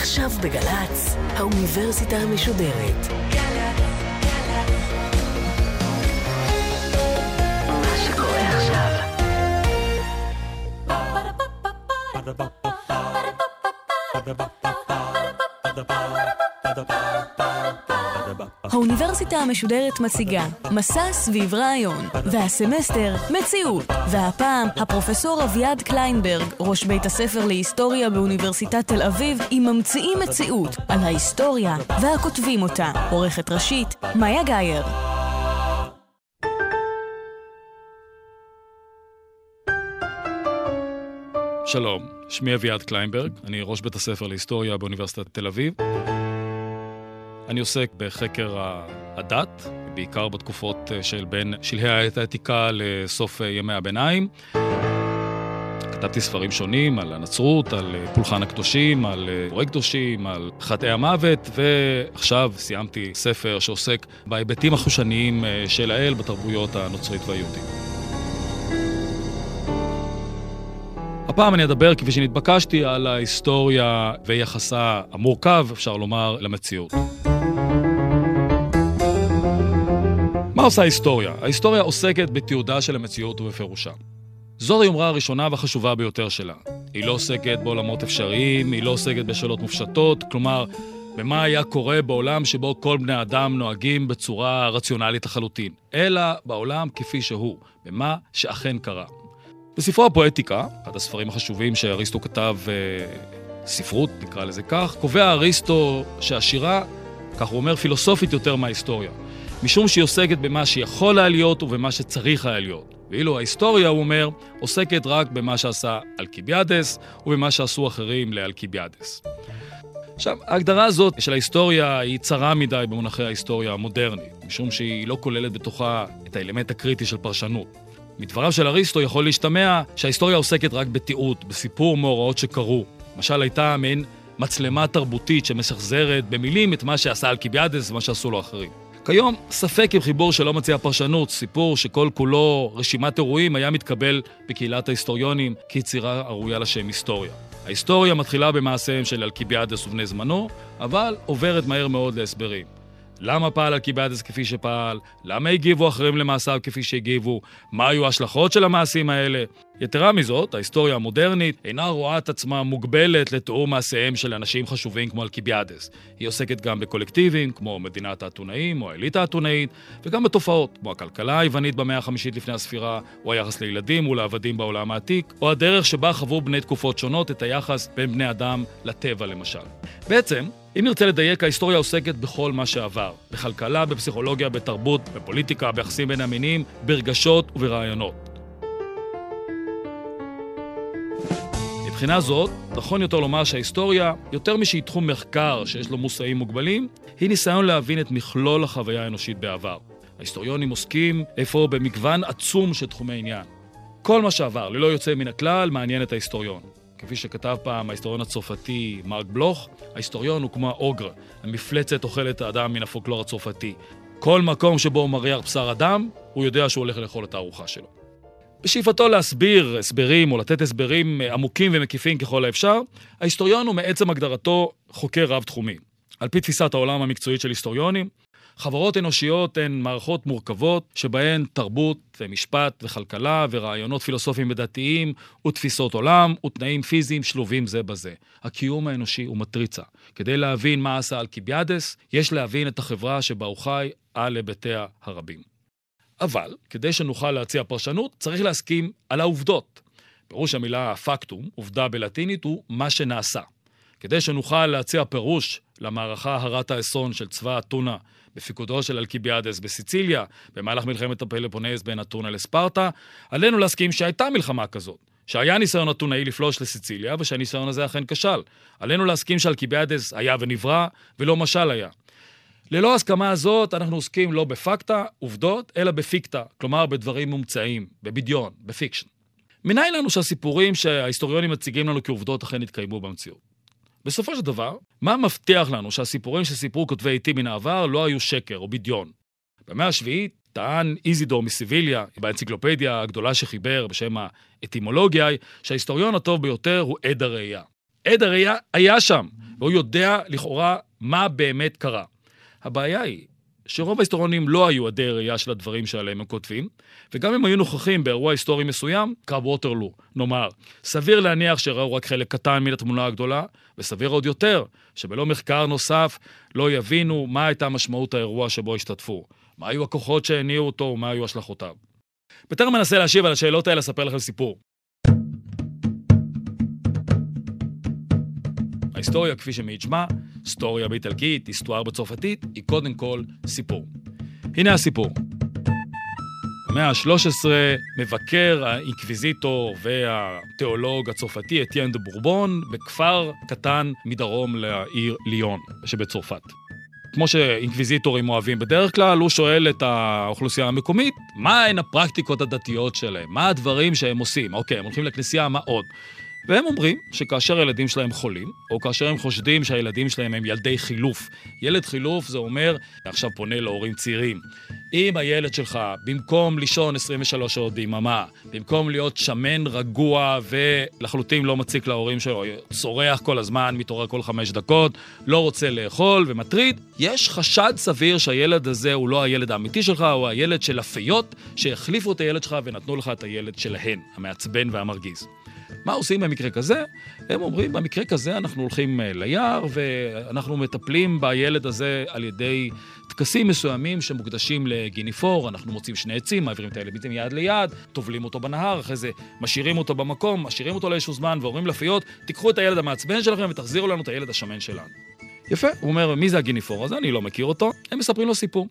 עכשיו בגל"צ, האוניברסיטה המשודרת. עכשיו. האוניברסיטה המשודרת מציגה מסע סביב רעיון, והסמסטר מציאות. והפעם הפרופסור אביעד קליינברג, ראש בית הספר להיסטוריה באוניברסיטת תל אביב, עם ממציאים מציאות על ההיסטוריה והכותבים אותה. עורכת ראשית, מאיה גאייר. שלום, שמי אביעד קליינברג, אני ראש בית הספר להיסטוריה באוניברסיטת תל אביב. אני עוסק בחקר הדת, בעיקר בתקופות אה, של בין שלהי העת העתיקה לסוף אה, ימי הביניים. כתבתי ספרים שונים על הנצרות, על אה, פולחן הקדושים, על הורי קדושים, על חטאי המוות, ועכשיו סיימתי ספר שעוסק בהיבטים החושניים של האל בתרבויות הנוצרית והיהודית. הפעם אני אדבר, כפי שנתבקשתי, על ההיסטוריה ויחסה המורכב, אפשר לומר, למציאות. מה עושה ההיסטוריה? ההיסטוריה עוסקת בתיעודה של המציאות ובפירושה. זאת היומרה הראשונה והחשובה ביותר שלה. היא לא עוסקת בעולמות אפשריים, היא לא עוסקת בשאלות מופשטות, כלומר, במה היה קורה בעולם שבו כל בני אדם נוהגים בצורה רציונלית לחלוטין, אלא בעולם כפי שהוא, במה שאכן קרה. בספרו הפואטיקה, אחד הספרים החשובים שאריסטו כתב, אה, ספרות, נקרא לזה כך, קובע אריסטו שהשירה, כך הוא אומר, פילוסופית יותר מההיסטוריה. משום שהיא עוסקת במה שיכול היה להיות ובמה שצריך היה להיות. ואילו ההיסטוריה, הוא אומר, עוסקת רק במה שעשה אלקיביאדס ובמה שעשו אחרים לאלקיביאדס. עכשיו, ההגדרה הזאת של ההיסטוריה היא צרה מדי במונחי ההיסטוריה המודרנית, משום שהיא לא כוללת בתוכה את האלמנט הקריטי של פרשנות. מדבריו של אריסטו יכול להשתמע שההיסטוריה עוסקת רק בתיעוד, בסיפור מאורעות שקרו. למשל, הייתה מעין מצלמה תרבותית שמשחזרת במילים את מה שעשה אלקיביאדס ומה שעשו לו אחרים. כיום, ספק אם חיבור שלא מציע פרשנות, סיפור שכל כולו רשימת אירועים, היה מתקבל בקהילת ההיסטוריונים כיצירה הראויה לשם היסטוריה. ההיסטוריה מתחילה במעשיהם של אלקיביאדס ובני זמנו, אבל עוברת מהר מאוד להסברים. למה פעל אלקיביאדס כפי שפעל? למה הגיבו אחרים למעשיו כפי שהגיבו? מה היו ההשלכות של המעשים האלה? יתרה מזאת, ההיסטוריה המודרנית אינה רואה את עצמה מוגבלת לתיאור מעשיהם של אנשים חשובים כמו אלקיביאדס. היא עוסקת גם בקולקטיבים, כמו מדינת האתונאים או האליטה האתונאית, וגם בתופעות, כמו הכלכלה היוונית במאה החמישית לפני הספירה, או היחס לילדים ולעבדים בעולם העתיק, או הדרך שבה חוו בני תקופות שונות את היחס בין בני אדם לטבע למשל. בעצם, אם נרצה לדייק, ההיסטוריה עוסקת בכל מה שעבר. בכלכלה, בפסיכולוגיה, בתרבות, בפוליטיקה, ביחסים בין המינים, ברגשות וברעיונות. מבחינה זאת, נכון יותר לומר שההיסטוריה, יותר משהיא תחום מחקר שיש לו מושאים מוגבלים, היא ניסיון להבין את מכלול החוויה האנושית בעבר. ההיסטוריונים עוסקים אפוא במגוון עצום של תחומי עניין. כל מה שעבר, ללא יוצא מן הכלל, מעניין את ההיסטוריון. כפי שכתב פעם ההיסטוריון הצרפתי מרק בלוך, ההיסטוריון הוא כמו האוגר, המפלצת אוכלת האדם מן הפולקלור הצרפתי. כל מקום שבו הוא מריח בשר אדם, הוא יודע שהוא הולך לאכול את הארוחה שלו. בשאיפתו להסביר הסברים או לתת הסברים עמוקים ומקיפים ככל האפשר, ההיסטוריון הוא מעצם הגדרתו חוקר רב-תחומי. על פי תפיסת העולם המקצועית של היסטוריונים, חברות אנושיות הן מערכות מורכבות שבהן תרבות ומשפט וכלכלה ורעיונות פילוסופיים ודתיים ותפיסות עולם ותנאים פיזיים שלובים זה בזה. הקיום האנושי הוא מטריצה. כדי להבין מה עשה אלקיביאדס, יש להבין את החברה שבה הוא חי על היבטיה הרבים. אבל, כדי שנוכל להציע פרשנות, צריך להסכים על העובדות. פירוש המילה פקטום, עובדה בלטינית, הוא מה שנעשה. כדי שנוכל להציע פירוש למערכה הרת האסון של צבא אתונה בפיקודו של אלקיביאדס בסיציליה, במהלך מלחמת הפלפונז בין אתונה לספרטה, עלינו להסכים שהייתה מלחמה כזאת. שהיה ניסיון אתונאי לפלוש לסיציליה, ושהניסיון הזה אכן כשל. עלינו להסכים שאלקיביאדס היה ונברא, ולא משל היה. ללא הסכמה הזאת, אנחנו עוסקים לא ב facta, עובדות, אלא ב ficta, כלומר בדברים מומצאים, בבדיון, ב fiction. מניין לנו שהסיפורים שההיסטוריונים מציגים לנו כעובדות אכן התקיימו במציאות? בסופו של דבר, מה מבטיח לנו שהסיפורים שסיפרו כותבי עיתים מן העבר לא היו שקר או בדיון? במאה השביעית טען איזידור מסיביליה, באנציקלופדיה הגדולה שחיבר בשם האטימולוגיה, שההיסטוריון הטוב ביותר הוא עד הראייה. עד הראייה היה שם, והוא יודע לכאורה מה באמת קרה. הבעיה היא שרוב ההיסטוריונים לא היו עדי ראייה של הדברים שעליהם הם כותבים, וגם אם היו נוכחים באירוע היסטורי מסוים, קרב ווטרלו, נאמר, סביר להניח שראו רק חלק קטן מן התמונה הגדולה, וסביר עוד יותר, שבלא מחקר נוסף לא יבינו מה הייתה משמעות האירוע שבו השתתפו, מה היו הכוחות שהניעו אותו ומה היו השלכותיו. בטרם אנסה להשיב על השאלות האלה, אספר לכם סיפור. ההיסטוריה, כפי שמעיד שמה, storia באיטלקית, histoire בצרפתית, היא קודם כל סיפור. הנה הסיפור. במאה ה-13 מבקר האינקוויזיטור והתיאולוג הצרפתי אתיאן דה בורבון בכפר קטן מדרום לעיר ליון שבצרפת. כמו שאינקוויזיטורים אוהבים בדרך כלל, הוא שואל את האוכלוסייה המקומית, מה הן הפרקטיקות הדתיות שלהם? מה הדברים שהם עושים? אוקיי, הם הולכים לכנסייה, מה עוד? והם אומרים שכאשר הילדים שלהם חולים, או כאשר הם חושדים שהילדים שלהם הם ילדי חילוף, ילד חילוף זה אומר, עכשיו פונה להורים צעירים, אם הילד שלך, במקום לישון 23 שעות ביממה, במקום להיות שמן, רגוע ולחלוטין לא מציק להורים שלו, צורח כל הזמן, מתעורר כל חמש דקות, לא רוצה לאכול ומטריד, יש חשד סביר שהילד הזה הוא לא הילד האמיתי שלך, הוא הילד של הפיות שהחליפו את הילד שלך ונתנו לך את הילד שלהן, המעצבן והמרגיז. מה עושים במקרה כזה? הם אומרים, במקרה כזה אנחנו הולכים אה, ליער ואנחנו מטפלים בילד הזה על ידי טקסים מסוימים שמוקדשים לגיניפור, אנחנו מוצאים שני עצים, מעבירים את הילד מיד ליד, טובלים אותו בנהר, אחרי זה משאירים אותו במקום, משאירים אותו לאיזשהו זמן ואומרים לפיות, תיקחו את הילד המעצבן שלכם ותחזירו לנו את הילד השמן שלנו. יפה, הוא אומר, מי זה הגיניפור הזה? אני לא מכיר אותו. הם מספרים לו סיפור.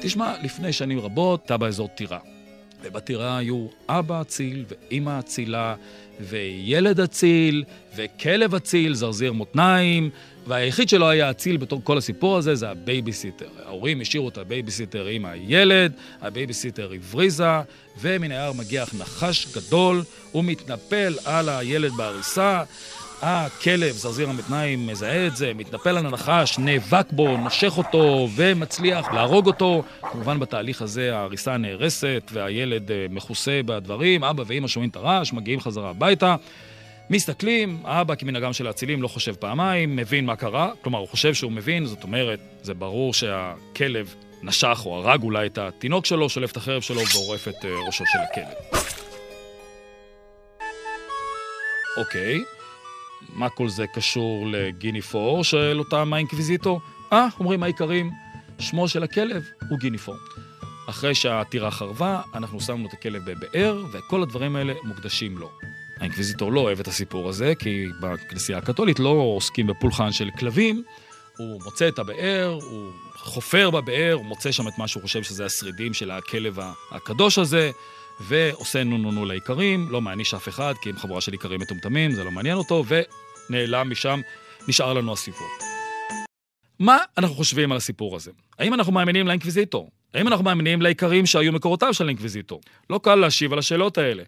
תשמע, לפני שנים רבות, הייתה באזור טירה. ובטירה היו אבא אציל ואימא אצילה וילד אציל וכלב אציל, זרזיר מותניים, והיחיד שלא היה אציל בתוך כל הסיפור הזה זה הבייביסיטר. ההורים השאירו את הבייביסיטר עם הילד, הבייביסיטר הבריזה, ומן היער מגיח נחש גדול, הוא מתנפל על הילד בעריסה. הכלב, זרזיר המתניים, מזהה את זה, מתנפל על הנחש, נאבק בו, נושך אותו ומצליח להרוג אותו. כמובן בתהליך הזה העריסה נהרסת והילד אה, מכוסה בדם, אבא ואימא שומעים את הרעש, מגיעים חזרה הביתה. מסתכלים, האבא כמנהגם של האצילים לא חושב פעמיים, מבין מה קרה, כלומר הוא חושב שהוא מבין, זאת אומרת, זה ברור שהכלב נשך או הרג אולי את התינוק שלו, שולף את החרב שלו ועורף את אה, ראשו של הכלב. אוקיי. Okay. מה כל זה קשור לגיניפור? שואל אותם האינקוויזיטור. אה, אומרים האיכרים, שמו של הכלב הוא גיניפור. אחרי שהטירה חרבה, אנחנו שמנו את הכלב בבאר, וכל הדברים האלה מוקדשים לו. האינקוויזיטור לא אוהב את הסיפור הזה, כי בכנסייה הקתולית לא עוסקים בפולחן של כלבים. הוא מוצא את הבאר, הוא חופר בבאר, הוא מוצא שם את מה שהוא חושב שזה השרידים של הכלב הקדוש הזה, ועושה נו נו נו לאיכרים, לא מעניש אף אחד, כי הם חבורה של איכרים מטומטמים, זה לא מעניין אותו, ונעלם משם, נשאר לנו הסיפור. מה אנחנו חושבים על הסיפור הזה? האם אנחנו מאמינים לאינקוויזיטור? האם אנחנו מאמינים לאיכרים שהיו מקורותיו של האינקוויזיטור? לא קל להשיב על השאלות האלה.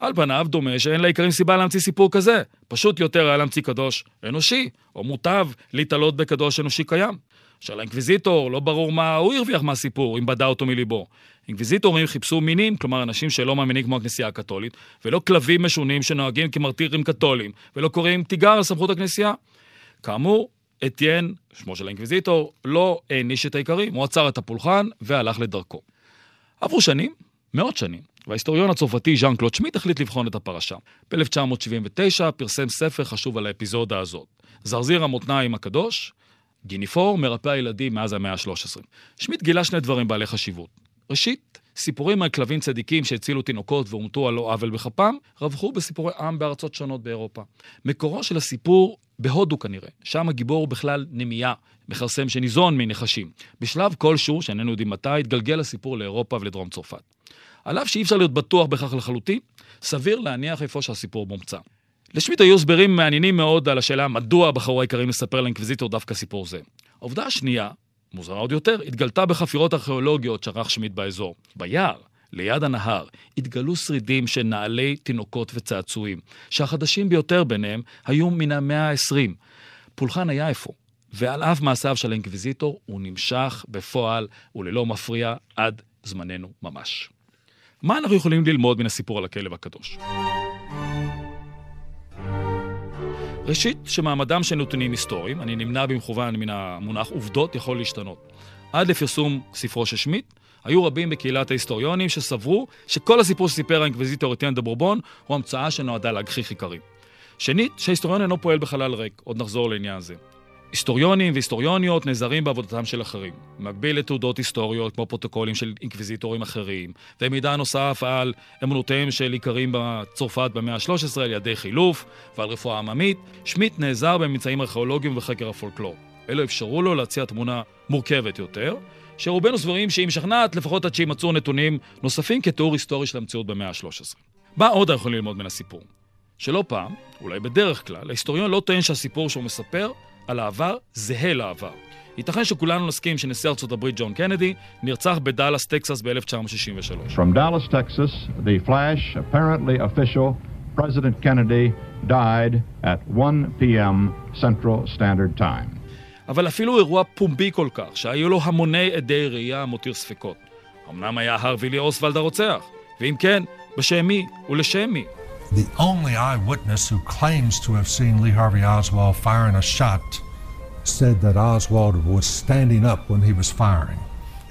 על פניו דומה שאין לאיכרים סיבה להמציא סיפור כזה. פשוט יותר היה להמציא קדוש אנושי, או מוטב להיתלות בקדוש אנושי קיים. עכשיו לאינקוויזיטור לא ברור מה הוא הרוויח מהסיפור, אם בדה אותו מליבו. אינקוויזיטורים חיפשו מינים, כלומר אנשים שלא מאמינים כמו הכנסייה הקתולית, ולא כלבים משונים שנוהגים כמרטירים קתולים, ולא קוראים תיגר על סמכות הכנסייה. כאמור, אתיין, שמו של האינקוויזיטור, לא העניש את האיכרים, הוא עצר את הפולחן והלך לדרכו. עברו שנים, מאות שנים, וההיסטוריון הצרפתי ז'אן קלוד שמיט החליט לבחון את הפרשה. ב-1979 פרסם ספר חשוב על האפיזודה הזאת. זרזיר המותניים הקדוש, גיניפור, מרפא הילדים מאז המאה ה-13. שמיט גילה שני דברים בעלי חשיבות. ראשית, סיפורים על כלבים צדיקים שהצילו תינוקות והומתו על לא עוול בכפם, רווחו בסיפורי עם בארצות שונות באירופה. מקורו של הסיפור בהודו כנראה, שם הגיבור הוא בכלל נמייה, מכרסם שניזון מנחשים. בשלב כלשהו, שאיננו יודעים מתי, התגלגל הסיפור לאירופה ולדרום צרפת. על אף שאי אפשר להיות בטוח בכך לחלוטין, סביר להניח איפה שהסיפור מומצא. לשמיט היו הסברים מעניינים מאוד על השאלה מדוע בחרו העיקרים לספר לאינקוויזיטור דווקא סיפור זה. העובדה השנייה, מוזרה עוד יותר, התגלתה בחפירות ארכיאולוגיות שערך שמיט באזור. ביער, ליד הנהר, התגלו שרידים של נעלי תינוקות וצעצועים, שהחדשים ביותר ביניהם היו מן המאה ה-20. פולחן היה אפוא, ועל אף מעשיו של האינקוויזיטור, הוא נמשך בפועל וללא מפריע עד זמננו ממש. מה אנחנו יכולים ללמוד מן הסיפור על הכלב הקדוש? ראשית, שמעמדם של נתונים היסטוריים, אני נמנע במכוון מן המונח עובדות, יכול להשתנות. עד לפרסום ספרו של שמיט, היו רבים בקהילת ההיסטוריונים שסברו שכל הסיפור שסיפר האינקוויזיטור אתיאן דה בורבון הוא המצאה שנועדה להגחיך איכרים. שנית, שההיסטוריון אינו פועל בחלל ריק, עוד נחזור לעניין זה. היסטוריונים והיסטוריוניות נעזרים בעבודתם של אחרים, במקביל לתעודות היסטוריות כמו פרוטוקולים של אינקוויזיטורים אחרים, ומידע נוסף על אמונותיהם של איכרים בצרפת במאה ה-13 על ילדי חילוף ועל רפואה עממית, שמיט נעזר בממצאים ארכיאולוגיים ובחקר הפולקלור. אלו אפשרו לו להציע תמונה מורכבת יותר, שרובנו סבורים שהיא משכנעת לפחות עד שימצאו נתונים נוספים כתיאור היסטורי של המציאות במאה ה-13. מה עוד אנחנו יכולים ללמוד מן הסיפור? שלא פעם, אולי בדרך כלל, ההיסטוריון לא טוען שהסיפור שהוא מספר על העבר זהה לעבר. ייתכן שכולנו נסכים שנשיא ארצות הברית ג'ון קנדי נרצח בדאלאס, טקסס ב-1963. From Dallas, Texas, the flash, apparently official, President Kennedy died at 1 p.m. Central Standard Time. אבל אפילו אירוע פומבי כל כך, שהיו לו המוני עדי ראייה מותיר ספקות. אמנם היה הרווילי אוסוולד הרוצח, ואם כן, בשם מי ולשם מי? The only eyewitness who claims to have seen Lee Harvey Oswald firing a shot said that Oswald was standing up when he was firing.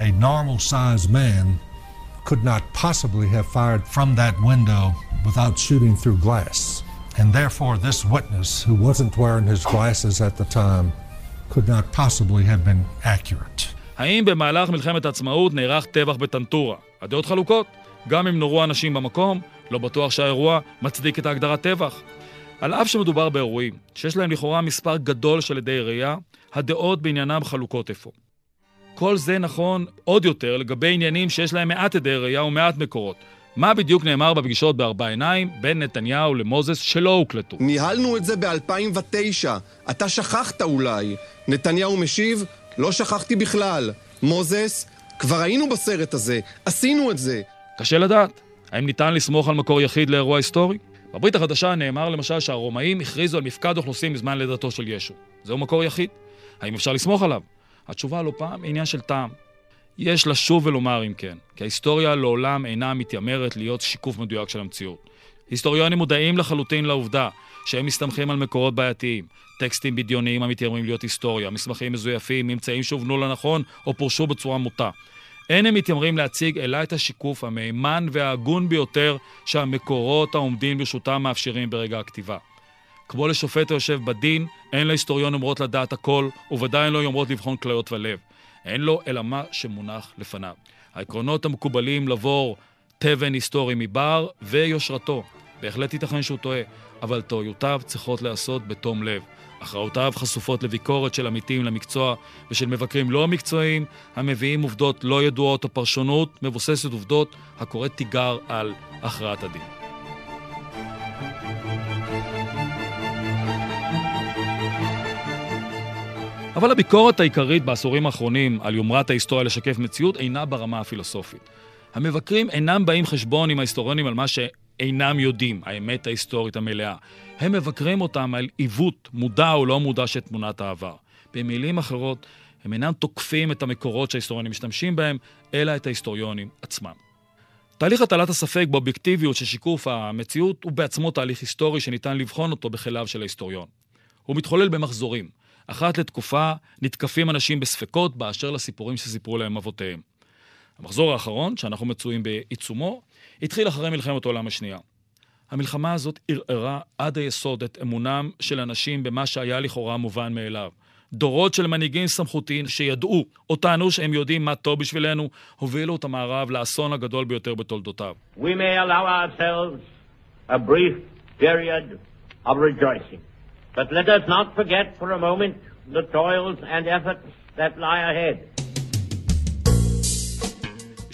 A normal sized man could not possibly have fired from that window without shooting through glass. And therefore, this witness, who wasn't wearing his glasses at the time, could not possibly have been accurate. האם במהלך מלחמת העצמאות נערך טבח בטנטורה? הדעות חלוקות. גם אם נורו אנשים במקום, לא בטוח שהאירוע מצדיק את ההגדרת טבח. על אף שמדובר באירועים שיש להם לכאורה מספר גדול של עדי ראייה, הדעות בעניינם חלוקות אפוא. כל זה נכון עוד יותר לגבי עניינים שיש להם מעט עדי ראייה ומעט מקורות. מה בדיוק נאמר בפגישות בארבע עיניים בין נתניהו למוזס שלא הוקלטו? ניהלנו את זה ב-2009. אתה שכחת אולי. נתניהו משיב, לא שכחתי בכלל. מוזס, כבר היינו בסרט הזה, עשינו את זה. קשה לדעת. האם ניתן לסמוך על מקור יחיד לאירוע היסטורי? בברית החדשה נאמר למשל שהרומאים הכריזו על מפקד אוכלוסין בזמן לידתו של ישו. זהו מקור יחיד. האם אפשר לסמוך עליו? התשובה לא פעם היא עניין של טעם. יש לשוב ולומר אם כן, כי ההיסטוריה לעולם אינה מתיימרת להיות שיקוף מדויק של המציאות. היסטוריונים מודעים לחלוטין לעובדה שהם מסתמכים על מקורות בעייתיים, טקסטים בדיוניים המתיימרים להיות היסטוריה, מסמכים מזויפים, ממצאים שהובנו לנכון או פורשו בצורה מוטה. אין הם מתיימרים להציג אלא את השיקוף המהימן וההגון ביותר שהמקורות העומדים ברשותם מאפשרים ברגע הכתיבה. כמו לשופט היושב בדין, אין להיסטוריון אומרות לדעת הכל, וודאי לא יאמרות לבחון כליות ולב. אין לו אלא מה שמונח לפניו. העקרונות המקובלים לבור תבן היסטורי מבר ויושרתו. בהחלט ייתכן שהוא טועה, אבל טעויותיו צריכות להיעשות בתום לב. הכרעותיו חשופות לביקורת של עמיתים למקצוע ושל מבקרים לא מקצועיים, המביאים עובדות לא ידועות או פרשנות מבוססת עובדות הקוראת תיגר על הכרעת הדין. אבל הביקורת העיקרית בעשורים האחרונים על יומרת ההיסטוריה לשקף מציאות אינה ברמה הפילוסופית. המבקרים אינם באים חשבון עם ההיסטוריונים על מה שאינם יודעים, האמת ההיסטורית המלאה. הם מבקרים אותם על עיוות, מודע או לא מודע של תמונת העבר. במילים אחרות, הם אינם תוקפים את המקורות שההיסטוריונים משתמשים בהם, אלא את ההיסטוריונים עצמם. תהליך הטלת הספק באובייקטיביות של שיקוף המציאות הוא בעצמו תהליך היסטורי שניתן לבחון אותו בכליו של ההיסטוריון. הוא מתחולל במחזורים. אחת לתקופה נתקפים אנשים בספקות באשר לסיפורים שסיפרו להם אבותיהם. המחזור האחרון, שאנחנו מצויים בעיצומו, התחיל אחרי מלחמת העולם השנייה. המלחמה הזאת ערערה עד היסוד את אמונם של אנשים במה שהיה לכאורה מובן מאליו. דורות של מנהיגים סמכותיים שידעו או טענו שהם יודעים מה טוב בשבילנו, הובילו את המערב לאסון הגדול ביותר בתולדותיו. We may allow ourselves a brief period of rejoicing. But let us not forget for a moment the toils and efforts that lie ahead.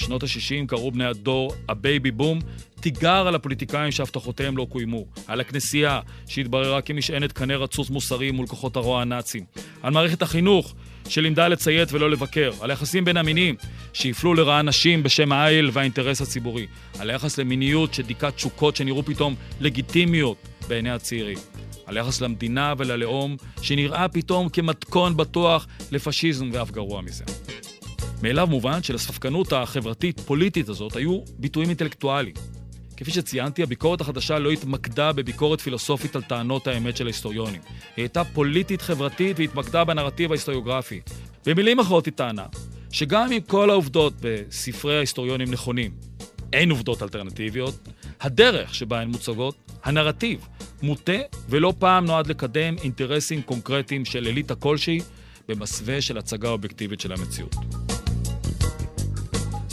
בשנות ה-60 קראו בני הדור הבייבי בום. תיגר על הפוליטיקאים שהבטחותיהם לא קוימו, על הכנסייה שהתבררה כמשענת קנה רצוץ מוסרי מול כוחות הרוע הנאצים, על מערכת החינוך שלימדה לציית ולא לבקר, על היחסים בין המינים שהפלו לרעה נשים בשם האל והאינטרס הציבורי, על היחס למיניות שדיכא תשוקות שנראו פתאום לגיטימיות בעיני הצעירים. על יחס למדינה וללאום, שנראה פתאום כמתכון בטוח לפשיזם ואף גרוע מזה. מאליו מובן שלספקנות החברתית-פוליטית הזאת היו ביטויים אינטלקטואליים. כפי שציינתי, הביקורת החדשה לא התמקדה בביקורת פילוסופית על טענות האמת של ההיסטוריונים. היא הייתה פוליטית-חברתית והתמקדה בנרטיב ההיסטוריוגרפי. במילים אחרות היא טענה שגם אם כל העובדות בספרי ההיסטוריונים נכונים, אין עובדות אלטרנטיביות, הדרך שבה הן מוצגות, הנרטיב, מוטה ולא פעם נועד לקדם אינטרסים קונקרטיים של אליטה כלשהי במסווה של הצגה אובייקטיבית של המציאות.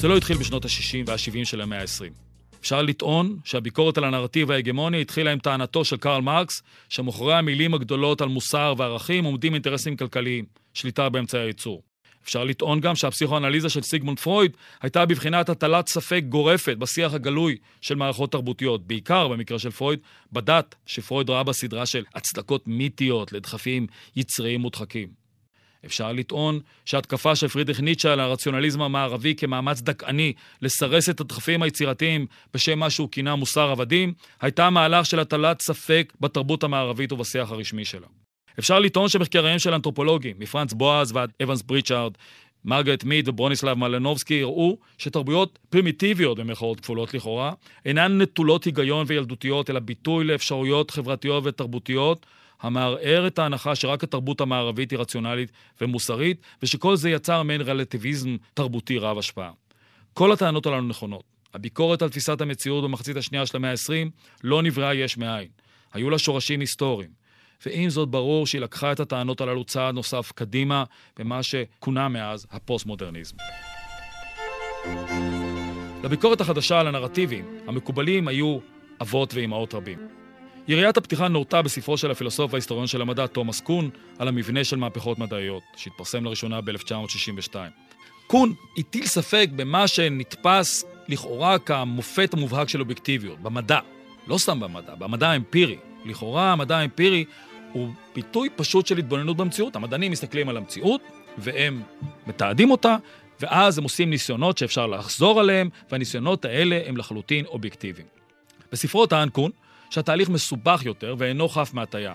זה לא התחיל בשנות ה-60 וה-70 של המאה ה-20. אפשר לטעון שהביקורת על הנרטיב ההגמוני התחילה עם טענתו של קרל מרקס, שמאחורי המילים הגדולות על מוסר וערכים עומדים אינטרסים כלכליים, שליטה באמצעי הייצור. אפשר לטעון גם שהפסיכואנליזה של סיגמונד פרויד הייתה בבחינת הטלת ספק גורפת בשיח הגלוי של מערכות תרבותיות, בעיקר במקרה של פרויד, בדת שפרויד ראה בסדרה של הצדקות מיתיות לדחפים יצריים מודחקים. אפשר לטעון שהתקפה של פרידריך ניטשה על הרציונליזם המערבי כמאמץ דכאני לסרס את הדחפים היצירתיים בשם מה שהוא כינה מוסר עבדים, הייתה מהלך של הטלת ספק בתרבות המערבית ובשיח הרשמי שלה. אפשר לטעון שמחקריהם של אנתרופולוגים, מפרנץ בועז ועד אבנס בריצ'ארד, מרגרט מיד וברוניסלב מלנובסקי הראו שתרבויות פרימיטיביות במרכאות כפולות לכאורה אינן נטולות היגיון וילדותיות אלא ביטוי לאפשרויות חברתיות ותרבותיות המערער את ההנחה שרק התרבות המערבית היא רציונלית ומוסרית ושכל זה יצר מעין רלטיביזם תרבותי רב השפעה. כל הטענות הללו נכונות. הביקורת על תפיסת המציאות במחצית השנייה של המאה ה-20 לא נבראה יש מאין. היו לה שורשים היסטוריים. ועם זאת ברור שהיא לקחה את הטענות הללו צעד נוסף קדימה במה שכונה מאז הפוסט-מודרניזם. לביקורת החדשה על הנרטיבים המקובלים היו אבות ואימהות רבים. יריית הפתיחה נורתה בספרו של הפילוסוף וההיסטוריון של המדע תומאס קון על המבנה של מהפכות מדעיות, שהתפרסם לראשונה ב-1962. קון הטיל ספק במה שנתפס לכאורה כמופת המובהק של אובייקטיביות, במדע. לא סתם במדע, במדע האמפירי. לכאורה המדע האמפירי הוא ביטוי פשוט של התבוננות במציאות. המדענים מסתכלים על המציאות, והם מתעדים אותה, ואז הם עושים ניסיונות שאפשר לחזור עליהם, והניסיונות האלה הם לחלוטין אובייקטיביים. בספרו טען קון שהתהליך מסובך יותר ואינו חף מהטיה.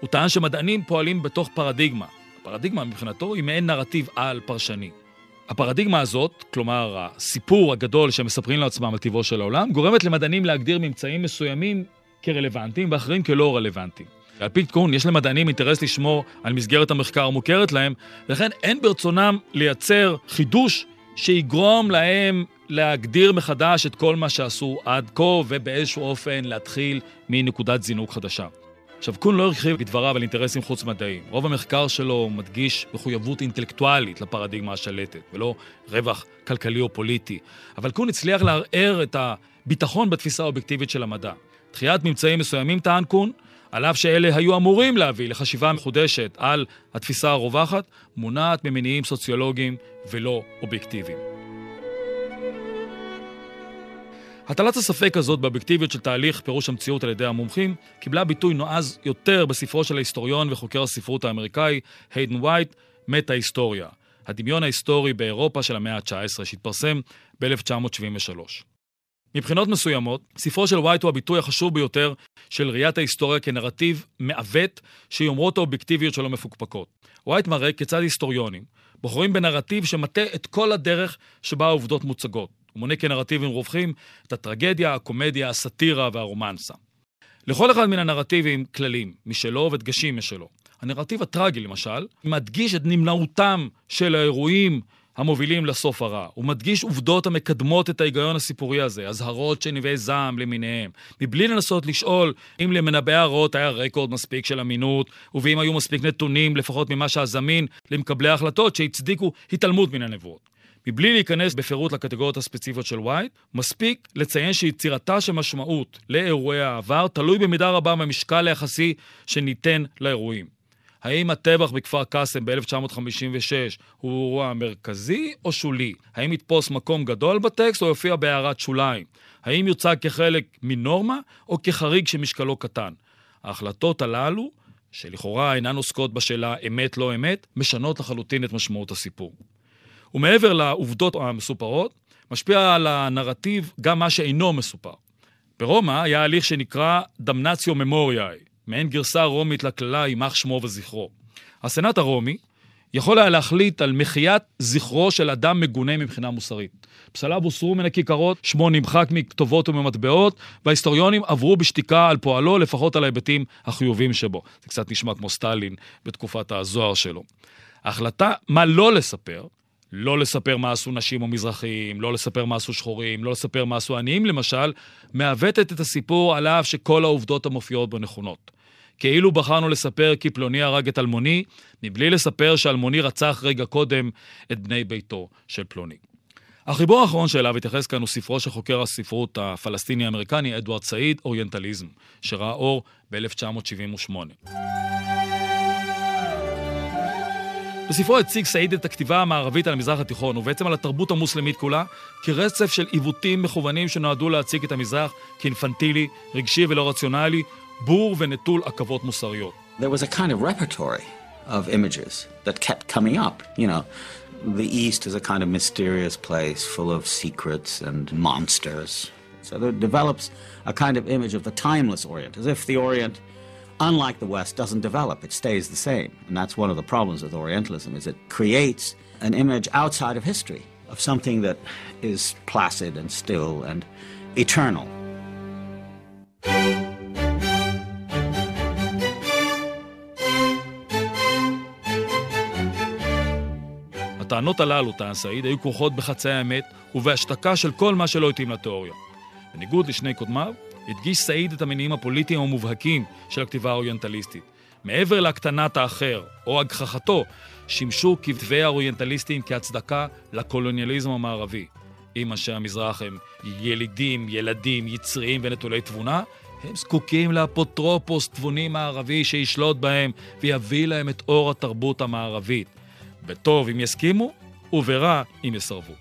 הוא טען שמדענים פועלים בתוך פרדיגמה. הפרדיגמה מבחינתו היא מעין נרטיב על פרשני. הפרדיגמה הזאת, כלומר הסיפור הגדול שמספרים לעצמם על טבעו של העולם, גורמת למדענים להגדיר ממצאים מסוימים כרלוונטיים ואחרים כלא רלוונטיים. על פי קון, יש למדענים אינטרס לשמור על מסגרת המחקר המוכרת להם, ולכן אין ברצונם לייצר חידוש שיגרום להם להגדיר מחדש את כל מה שעשו עד כה, ובאיזשהו אופן להתחיל מנקודת זינוק חדשה. עכשיו, קון לא הרחיב בדבריו על אינטרסים חוץ-מדעיים. רוב המחקר שלו מדגיש מחויבות אינטלקטואלית לפרדיגמה השלטת, ולא רווח כלכלי או פוליטי. אבל קון הצליח לערער את הביטחון בתפיסה האובייקטיבית של המדע. דחיית ממצאים מסוימים, טען קון, על אף שאלה היו אמורים להביא לחשיבה מחודשת על התפיסה הרווחת, מונעת ממניעים סוציולוגיים ולא אובייקטיביים. הטלת הספק הזאת באובייקטיביות של תהליך פירוש המציאות על ידי המומחים קיבלה ביטוי נועז יותר בספרו של ההיסטוריון וחוקר הספרות האמריקאי היידן וייט, מטה היסטוריה, הדמיון ההיסטורי באירופה של המאה ה-19 שהתפרסם ב-1973. מבחינות מסוימות, ספרו של וייט הוא הביטוי החשוב ביותר של ראיית ההיסטוריה כנרטיב מעוות שיומרות האובייקטיביות שלו מפוקפקות. וייט מראה כיצד היסטוריונים בוחרים בנרטיב שמטה את כל הדרך שבה העובדות מוצגות. הוא מונה כנרטיבים רווחים את הטרגדיה, הקומדיה, הסאטירה והרומנסה. לכל אחד מן הנרטיבים כללים משלו ודגשים משלו. הנרטיב הטרגי, למשל, מדגיש את נמנעותם של האירועים המובילים לסוף הרע. הוא מדגיש עובדות המקדמות את ההיגיון הסיפורי הזה, אזהרות של נביאי זעם למיניהם, מבלי לנסות לשאול אם למנבאי הרעות היה רקורד מספיק של אמינות, ואם היו מספיק נתונים, לפחות ממה שהזמין, למקבלי ההחלטות שהצדיקו התעלמות מן הנבואות. מבלי להיכנס בפירוט לקטגוריות הספציפיות של ווייט, מספיק לציין שיצירתה של משמעות לאירועי העבר תלוי במידה רבה במשקל היחסי שניתן לאירועים. האם הטבח בכפר קאסם ב-1956 הוא אירוע מרכזי או שולי? האם יתפוס מקום גדול בטקסט או יופיע בהערת שוליים? האם יוצג כחלק מנורמה או כחריג שמשקלו קטן? ההחלטות הללו, שלכאורה אינן עוסקות בשאלה אמת לא אמת, משנות לחלוטין את משמעות הסיפור. ומעבר לעובדות המסופרות, משפיע על הנרטיב גם מה שאינו מסופר. ברומא היה הליך שנקרא דמנציו ממוריאי, מעין גרסה רומית לקללה יימח שמו וזכרו. הסנאט הרומי יכול היה להחליט על מחיית זכרו של אדם מגונה מבחינה מוסרית. פסליו הוסרו מן הכיכרות, שמו נמחק מכתובות וממטבעות, וההיסטוריונים עברו בשתיקה על פועלו, לפחות על ההיבטים החיובים שבו. זה קצת נשמע כמו סטלין בתקופת הזוהר שלו. ההחלטה מה לא לספר, לא לספר מה עשו נשים או מזרחים, לא לספר מה עשו שחורים, לא לספר מה עשו עניים למשל, מעוותת את הסיפור על אף שכל העובדות המופיעות בו נכונות. כאילו בחרנו לספר כי פלוני הרג את אלמוני, מבלי לספר שאלמוני רצח רגע קודם את בני ביתו של פלוני. החיבור האחרון שאליו התייחס כאן הוא ספרו של חוקר הספרות הפלסטיני-אמריקני אדוארד סעיד, אוריינטליזם, שראה אור ב-1978. בספרו הציג סעיד את הכתיבה המערבית על המזרח התיכון, ובעצם על התרבות המוסלמית כולה, כרצף של עיוותים מכוונים שנועדו להציג את המזרח כאינפנטילי, רגשי ולא רציונלי, בור ונטול עכבות מוסריות. There was a kind of repertory of images that kept coming up, you know. The East is a kind of mysterious place full of secrets and monsters. So there develops a kind of image of the timeless Orient, as if the Orient, unlike the West, doesn't develop, it stays the same. And that's one of the problems with Orientalism, is it creates an image outside of history, of something that is placid and still and eternal. הטענות הללו, טען סעיד, היו כרוכות בחצאי האמת ובהשתקה של כל מה שלא התאים לתיאוריה. בניגוד לשני קודמיו, הדגיש סעיד את המניעים הפוליטיים המובהקים של הכתיבה האוריינטליסטית. מעבר להקטנת האחר או הגחכתו, שימשו כתבי האוריינטליסטים כהצדקה לקולוניאליזם המערבי. אם אנשי המזרח הם ילידים, ילדים, יצריים ונטולי תבונה, הם זקוקים לאפוטרופוס תבוני מערבי שישלוט בהם ויביא להם את אור התרבות המערבית. בטוב אם יסכימו, וברע אם יסרבו.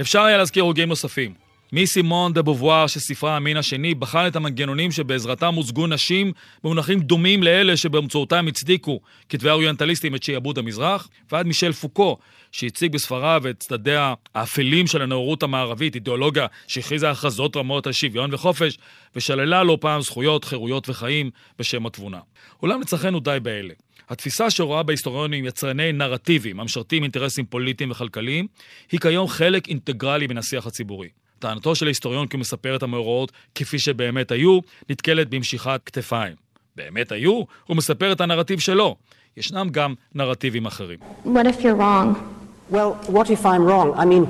אפשר היה להזכיר הוגים נוספים. מסימון דה בובואר שספרה המין השני בחן את המנגנונים שבעזרתם הוצגו נשים במונחים דומים לאלה שבאמצעותם הצדיקו כתבי האוריינטליסטים את שיעבוד המזרח, ועד מישל פוקו שהציג בספריו את צדדיה האפלים של הנאורות המערבית, אידיאולוגיה שהכריזה הכרזות רמות על שוויון וחופש, ושללה לא פעם זכויות, חירויות וחיים בשם התבונה. אולם לצרכנו די באלה. התפיסה שרואה בהיסטוריונים יצרני נרטיבים המשרתים אינטרסים פוליטיים וכלכליים, היא כיום חלק אינטגרלי מן השיח הציבורי. טענתו של ההיסטוריון כי הוא מספר את המאורעות כפי שבאמת היו, נתקלת במשיכת כתפיים. באמת היו? הוא מספר את הנרטיב שלו. ישנם גם נרטיבים אחרים. What if you're wrong? Well, what if I'm wrong? I mean,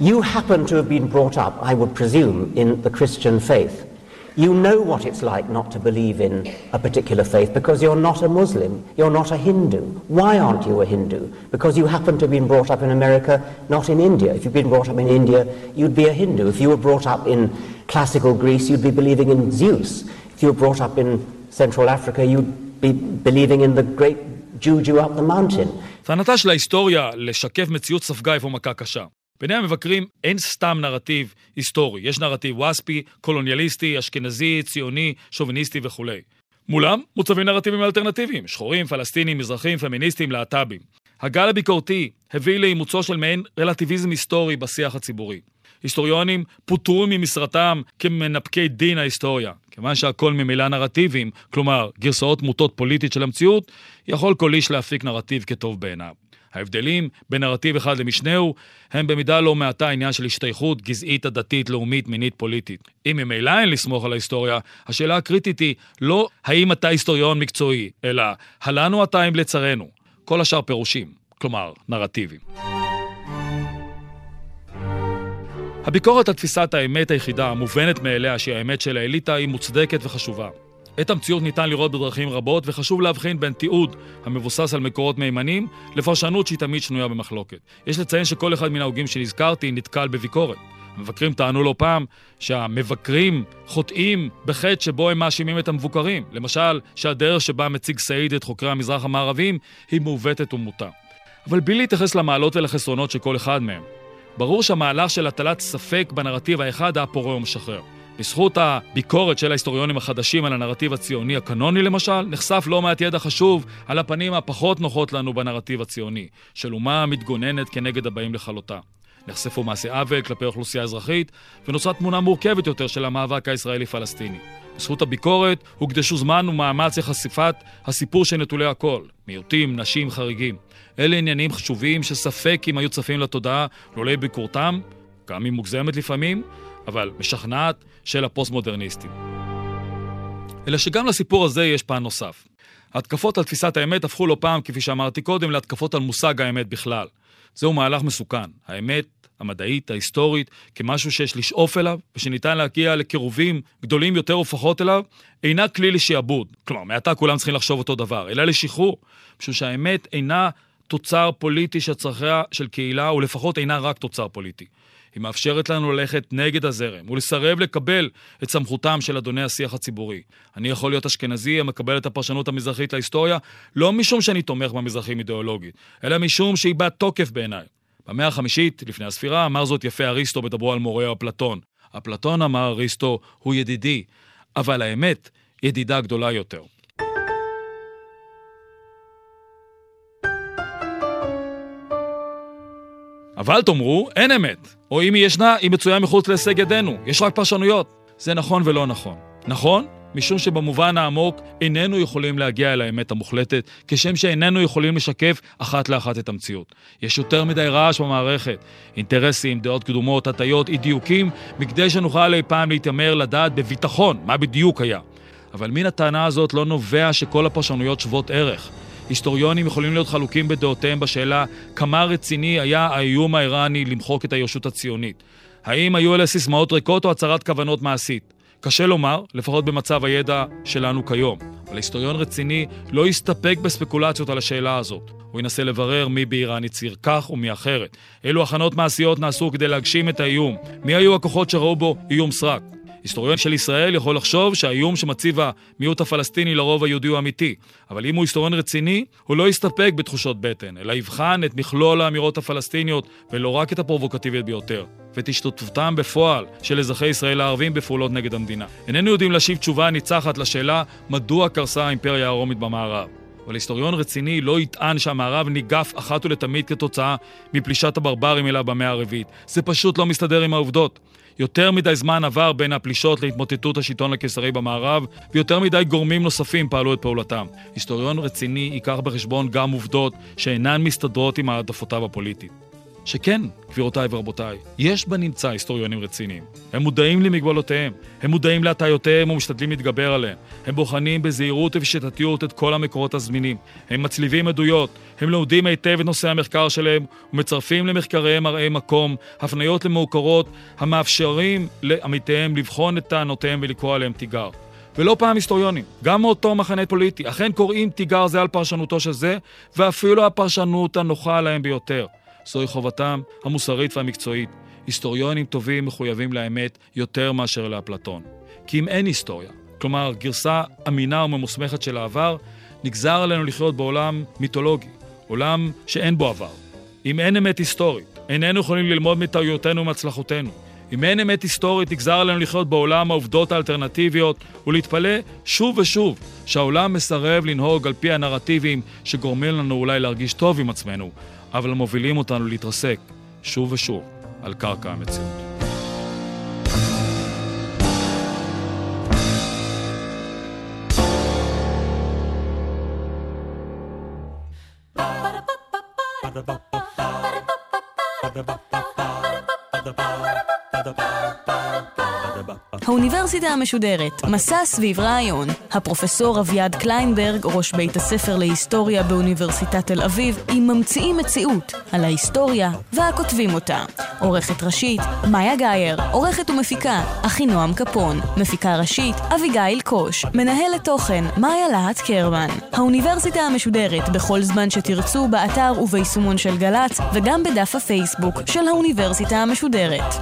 you happen to have been brought up, I would presume, in the Christian faith. You know what it's like not to believe in a particular faith because you're not a Muslim, you're not a Hindu. Why aren't you a Hindu? Because you happen to have been brought up in America, not in India. If you'd been brought up in India, you'd be a Hindu. If you were brought up in classical Greece, you'd be believing in Zeus. If you were brought up in Central Africa, you'd be believing in the great juju up the mountain. טענתה של ההיסטוריה לשקף מציאות ספגה איפה מכה קשה. בעיני המבקרים אין סתם נרטיב היסטורי, יש נרטיב ווספי, קולוניאליסטי, אשכנזי, ציוני, שוביניסטי וכולי. מולם מוצבים נרטיבים אלטרנטיביים, שחורים, פלסטינים, מזרחים, פמיניסטים, להט"בים. הגל הביקורתי הביא לאימוצו של מעין רלטיביזם היסטורי בשיח הציבורי. היסטוריונים פוטרו ממשרתם כמנפקי דין ההיסטוריה. כיוון שהכל ממילא נרטיבים, כלומר גרסאות מוטות פוליטית של המציאות, יכול כל איש להפיק נרטיב כטוב בעיניו. ההבדלים בין נרטיב אחד למשנהו הם במידה לא מעטה עניין של השתייכות גזעית, עדתית, לאומית, מינית, פוליטית. אם ממילא אין לסמוך על ההיסטוריה, השאלה הקריטית היא לא האם אתה היסטוריון מקצועי, אלא הלנו אתה אם לצרינו. כל השאר פירושים, כלומר נרטיבים. הביקורת על תפיסת האמת היחידה, המובנת מאליה, שהיא האמת של האליטה, היא מוצדקת וחשובה. את המציאות ניתן לראות בדרכים רבות, וחשוב להבחין בין תיעוד המבוסס על מקורות מהימנים, לפרשנות שהיא תמיד שנויה במחלוקת. יש לציין שכל אחד מן ההוגים שנזכרתי נתקל בביקורת. המבקרים טענו לא פעם שהמבקרים חוטאים בחטא שבו הם מאשימים את המבוקרים. למשל, שהדרך שבה מציג סעיד את חוקרי המזרח המערבים היא מעוותת ומוטה. אבל בלי להתייחס למעלות ולחסרונות של כל אחד מהם, ברור שהמהלך של הטלת ספק בנרטיב האחד היה פורה ומשחרר. בזכות הביקורת של ההיסטוריונים החדשים על הנרטיב הציוני הקנוני למשל, נחשף לא מעט ידע חשוב על הפנים הפחות נוחות לנו בנרטיב הציוני, של אומה המתגוננת כנגד הבאים לכלותה. נחשפו מעשי עוול כלפי אוכלוסייה אזרחית, ונוצרה תמונה מורכבת יותר של המאבק הישראלי-פלסטיני. בזכות הביקורת הוקדשו זמן ומאמץ לחשיפת הסיפור של נטולי הכל, מיעוטים, נשים, חריגים. אלה עניינים חשובים שספק אם היו צפים לתודעה לולא ביקורתם, גם אם מוגזמת לפעמים, אבל משכנעת של הפוסט-מודרניסטים. אלא שגם לסיפור הזה יש פן נוסף. ההתקפות על תפיסת האמת הפכו לא פעם, כפי שאמרתי קודם, להתקפות על מושג האמת בכלל. זהו מהלך מסוכן. האמת המדעית, ההיסטורית, כמשהו שיש לשאוף אליו, ושניתן להגיע לקירובים גדולים יותר ופחות אליו, אינה כלי לשעבוד. כלומר, מעתה כולם צריכים לחשוב אותו דבר, אלא לשחרור. משום שהאמת אינה תוצר פוליטי של צרכיה של קהילה, ולפחות אינה רק תוצר פוליטי. היא מאפשרת לנו ללכת נגד הזרם ולסרב לקבל את סמכותם של אדוני השיח הציבורי. אני יכול להיות אשכנזי המקבל את הפרשנות המזרחית להיסטוריה, לא משום שאני תומך במזרחים אידיאולוגית, אלא משום שהיא בת תוקף בעיניי. במאה החמישית, לפני הספירה, אמר זאת יפה אריסטו בדברו על מורהו אפלטון. אפלטון אמר אריסטו, הוא ידידי, אבל האמת, ידידה גדולה יותר. אבל תאמרו, אין אמת. או אם היא ישנה, היא מצויה מחוץ להישג ידינו. יש רק פרשנויות. זה נכון ולא נכון. נכון? משום שבמובן העמוק איננו יכולים להגיע אל האמת המוחלטת, כשם שאיננו יכולים לשקף אחת לאחת את המציאות. יש יותר מדי רעש במערכת, אינטרסים, דעות קדומות, הטיות, אי דיוקים, מכדי שנוכל אי פעם להתיימר לדעת בביטחון מה בדיוק היה. אבל מן הטענה הזאת לא נובע שכל הפרשנויות שוות ערך. היסטוריונים יכולים להיות חלוקים בדעותיהם בשאלה כמה רציני היה האיום האיראני למחוק את הישות הציונית. האם היו אלה סיסמאות ריקות או הצהרת כוונות מעשית? קשה לומר, לפחות במצב הידע שלנו כיום. אבל היסטוריון רציני לא יסתפק בספקולציות על השאלה הזאת. הוא ינסה לברר מי באיראן הצהיר כך ומי אחרת. אילו הכנות מעשיות נעשו כדי להגשים את האיום? מי היו הכוחות שראו בו איום סרק? היסטוריון של ישראל יכול לחשוב שהאיום שמציב המיעוט הפלסטיני לרוב היהודי הוא אמיתי, אבל אם הוא היסטוריון רציני, הוא לא יסתפק בתחושות בטן, אלא יבחן את מכלול האמירות הפלסטיניות, ולא רק את הפרובוקטיביות ביותר, ואת השתתפותם בפועל של אזרחי ישראל הערבים בפעולות נגד המדינה. איננו יודעים להשיב תשובה ניצחת לשאלה מדוע קרסה האימפריה הרומית במערב. אבל היסטוריון רציני לא יטען שהמערב ניגף אחת ולתמיד כתוצאה מפלישת הברברים אליו במאה הרביעית. זה פשוט לא מסתדר עם העובדות. יותר מדי זמן עבר בין הפלישות להתמוטטות השלטון הקיסרי במערב, ויותר מדי גורמים נוספים פעלו את פעולתם. היסטוריון רציני ייקח בחשבון גם עובדות שאינן מסתדרות עם העדפותיו הפוליטית. שכן, גבירותיי ורבותיי, יש בנמצא היסטוריונים רציניים. הם מודעים למגבלותיהם, הם מודעים להטיותיהם ומשתדלים להתגבר עליהם. הם בוחנים בזהירות ובשיטתיות את כל המקורות הזמינים. הם מצליבים עדויות, הם לומדים היטב את נושאי המחקר שלהם ומצרפים למחקריהם מראי מקום, הפניות למעוקרות המאפשרים לעמיתיהם לבחון את טענותיהם ולקרוא עליהם תיגר. ולא פעם היסטוריונים, גם מאותו מחנה פוליטי, אכן קוראים תיגר זה על פרשנותו של זה, ואפילו הפרשנות הנוחה להם ביותר. זוהי חובתם המוסרית והמקצועית. היסטוריונים טובים מחויבים לאמת יותר מאשר לאפלטון. כי אם אין היסטוריה, כלומר גרסה אמינה וממוסמכת של העבר, נגזר עלינו לחיות בעולם מיתולוגי, עולם שאין בו עבר. אם אין אמת היסטורית, איננו יכולים ללמוד מטעויותינו ומהצלחותינו. אם אין אמת היסטורית, נגזר עלינו לחיות בעולם העובדות האלטרנטיביות ולהתפלא שוב ושוב שהעולם מסרב לנהוג על פי הנרטיבים שגורמים לנו אולי להרגיש טוב עם עצמנו, אבל מובילים אותנו להתרסק שוב ושוב על קרקע המציאות. האוניברסיטה המשודרת, מסע סביב רעיון. הפרופסור אביעד קליינברג, ראש בית הספר להיסטוריה באוניברסיטת תל אביב, עם ממציאים מציאות על ההיסטוריה והכותבים אותה. עורכת ראשית, מאיה גאייר, עורכת ומפיקה, אחינועם קפון, מפיקה ראשית, אביגיל קוש, מנהלת תוכן, מאיה להט קרמן. האוניברסיטה המשודרת, בכל זמן שתרצו, באתר וביישומון של גל"צ, וגם בדף הפייסבוק של האוניברסיטה המשודרת.